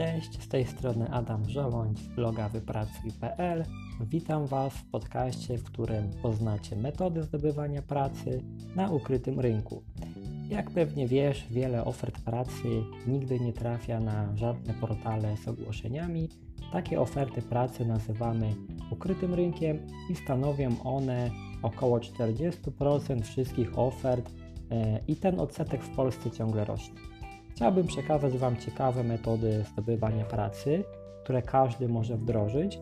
Cześć, z tej strony Adam Żołądź z bloga wypracuj.pl. Witam Was w podcaście, w którym poznacie metody zdobywania pracy na ukrytym rynku. Jak pewnie wiesz, wiele ofert pracy nigdy nie trafia na żadne portale z ogłoszeniami. Takie oferty pracy nazywamy ukrytym rynkiem i stanowią one około 40% wszystkich ofert e, i ten odsetek w Polsce ciągle rośnie. Chciałbym przekazać Wam ciekawe metody zdobywania pracy, które każdy może wdrożyć.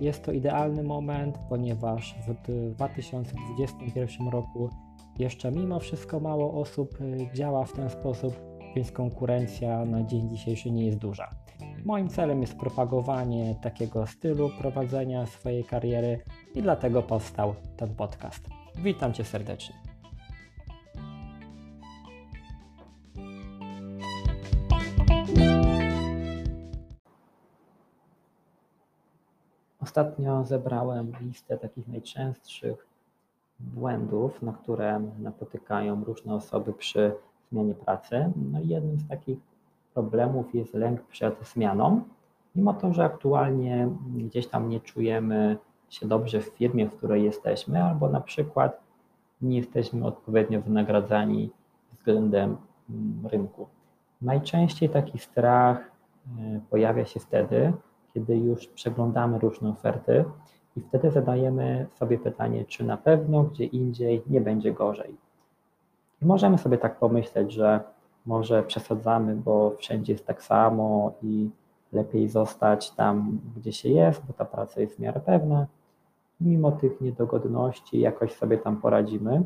Jest to idealny moment, ponieważ w 2021 roku jeszcze mimo wszystko mało osób y, działa w ten sposób, więc konkurencja na dzień dzisiejszy nie jest duża. Moim celem jest propagowanie takiego stylu prowadzenia swojej kariery i dlatego powstał ten podcast. Witam Cię serdecznie. Ostatnio zebrałem listę takich najczęstszych błędów, na które napotykają różne osoby przy zmianie pracy. No i jednym z takich problemów jest lęk przed zmianą. Mimo to, że aktualnie gdzieś tam nie czujemy się dobrze w firmie, w której jesteśmy, albo na przykład nie jesteśmy odpowiednio wynagradzani względem mm, rynku. Najczęściej taki strach e, pojawia się wtedy, kiedy już przeglądamy różne oferty i wtedy zadajemy sobie pytanie, czy na pewno gdzie indziej nie będzie gorzej. I możemy sobie tak pomyśleć, że może przesadzamy, bo wszędzie jest tak samo i lepiej zostać tam, gdzie się jest, bo ta praca jest w miarę pewna. Mimo tych niedogodności jakoś sobie tam poradzimy.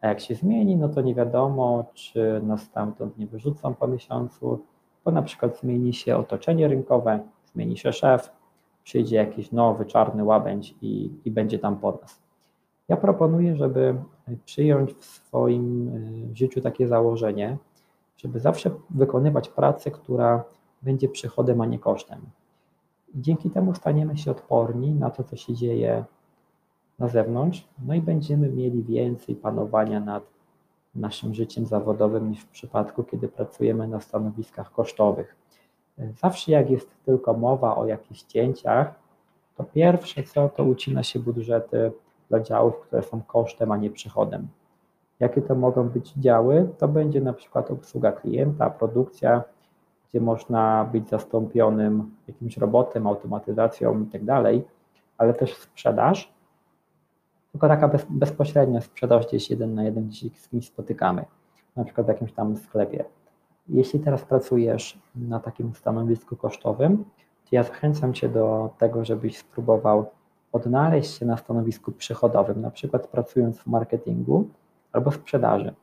A jak się zmieni, no to nie wiadomo, czy nas stamtąd nie wyrzucą po miesiącu, bo na przykład zmieni się otoczenie rynkowe, zmieni się szef, przyjdzie jakiś nowy czarny łabędź i, i będzie tam po nas. Ja proponuję, żeby przyjąć w swoim y, życiu takie założenie, żeby zawsze wykonywać pracę, która będzie przychodem, a nie kosztem. Dzięki temu staniemy się odporni na to, co się dzieje na zewnątrz, no i będziemy mieli więcej panowania nad naszym życiem zawodowym niż w przypadku, kiedy pracujemy na stanowiskach kosztowych. Zawsze jak jest tylko mowa o jakichś cięciach, to pierwsze co, to ucina się budżety dla działów, które są kosztem, a nie przychodem. Jakie to mogą być działy? To będzie na przykład obsługa klienta, produkcja, gdzie można być zastąpionym jakimś robotem, automatyzacją itd., tak ale też sprzedaż, tylko taka bez, bezpośrednia sprzedaż gdzieś jeden na jeden, gdzieś z kimś spotykamy, na przykład w jakimś tam sklepie. Jeśli teraz pracujesz na takim stanowisku kosztowym, to ja zachęcam Cię do tego, żebyś spróbował odnaleźć się na stanowisku przychodowym, na przykład pracując w marketingu albo sprzedaży.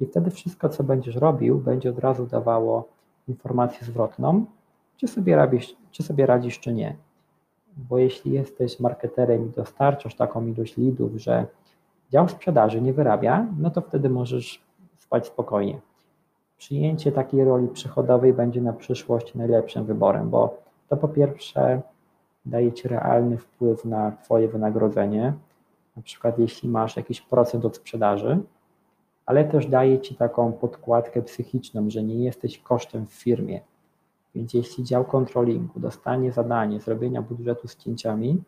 I wtedy wszystko, co będziesz robił, będzie od razu dawało informację zwrotną, czy sobie, radzisz, czy sobie radzisz, czy nie. Bo jeśli jesteś marketerem i dostarczasz taką ilość lidów, że dział sprzedaży nie wyrabia, no to wtedy możesz spać spokojnie przyjęcie takiej roli przychodowej będzie na przyszłość najlepszym wyborem, bo to po pierwsze daje Ci realny wpływ na Twoje wynagrodzenie, na przykład jeśli masz jakiś procent od sprzedaży, ale też daje Ci taką podkładkę psychiczną, że nie jesteś kosztem w firmie. Więc jeśli dział kontrolingu dostanie zadanie zrobienia budżetu z cięciami,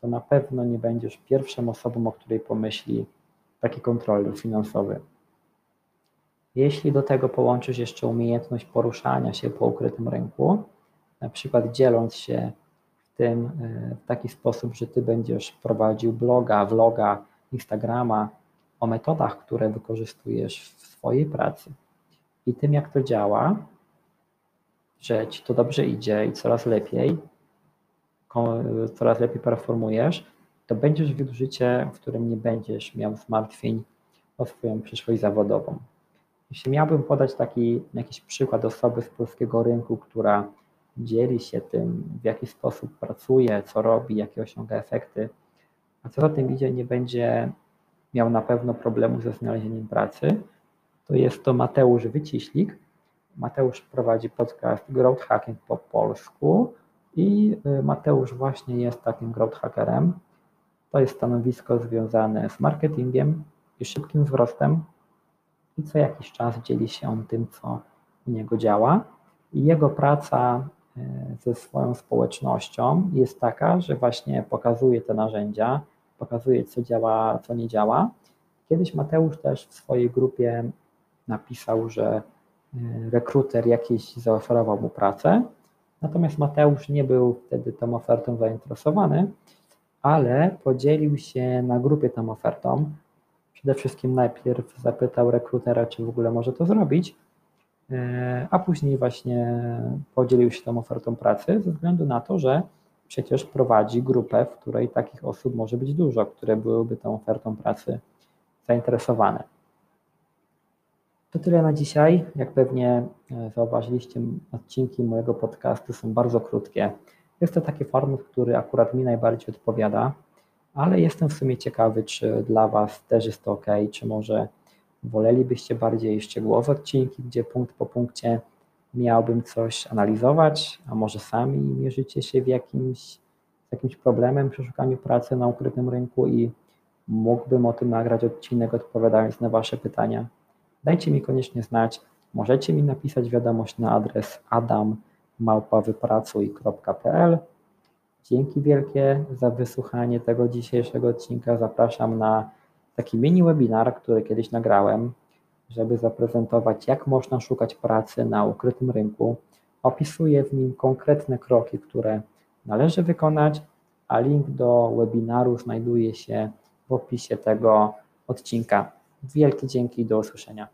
to na pewno nie będziesz pierwszą osobą, o której pomyśli taki kontroler finansowy. Jeśli do tego połączysz jeszcze umiejętność poruszania się po ukrytym rynku, na przykład dzieląc się w tym e, w taki sposób, że ty będziesz prowadził bloga, vloga, Instagrama o metodach, które wykorzystujesz w swojej pracy i tym, jak to działa, że ci to dobrze idzie i coraz lepiej, coraz lepiej performujesz, to będziesz wiódł życie, w którym nie będziesz miał zmartwień o swoją przyszłość zawodową. Jeśli miałbym podać taki jakiś przykład osoby z polskiego rynku, która dzieli się tym, w jaki sposób pracuje, co robi, jakie osiąga efekty, a co za tym idzie, nie będzie miał na pewno problemu ze znalezieniem pracy, to jest to Mateusz Wyciślik. Mateusz prowadzi podcast Growth Hacking po polsku i y, Mateusz właśnie jest takim growth hackerem. To jest stanowisko związane z marketingiem i szybkim wzrostem i co jakiś czas dzieli się on tym, co u niego działa. I jego praca ze swoją społecznością jest taka, że właśnie pokazuje te narzędzia, pokazuje co działa, co nie działa. Kiedyś Mateusz też w swojej grupie napisał, że rekruter jakiś zaoferował mu pracę, natomiast Mateusz nie był wtedy tą ofertą zainteresowany, ale podzielił się na grupie tą ofertą. Przede wszystkim najpierw zapytał rekrutera, czy w ogóle może to zrobić, e, a później właśnie podzielił się tą ofertą pracy ze względu na to, że przecież prowadzi grupę, w której takich osób może być dużo, które byłyby tą ofertą pracy zainteresowane. To tyle na dzisiaj. Jak pewnie e, zauważyliście, odcinki mojego podcastu są bardzo krótkie. Jest to taki format, który akurat mi najbardziej odpowiada, ale jestem w sumie ciekawy, czy dla Was też jest to ok, czy może wolelibyście bardziej szczegółowe odcinki, gdzie punkt po punkcie miałbym coś analizować, a może sami mierzycie się w jakimś, jakimś problemem przy szukaniu pracy na ukrytym rynku i mógłbym o tym nagrać odcinek odpowiadając na Wasze pytania. Dajcie mi koniecznie znać. Możecie mi napisać wiadomość na adres adam.wypracuj.pl Dzięki wielkie za wysłuchanie tego dzisiejszego odcinka. Zapraszam na taki mini webinar, który kiedyś nagrałem, żeby zaprezentować, jak można szukać pracy na ukrytym rynku. Opisuję w nim konkretne kroki, które należy wykonać, a link do webinaru znajduje się w opisie tego odcinka. Wielkie dzięki i do usłyszenia.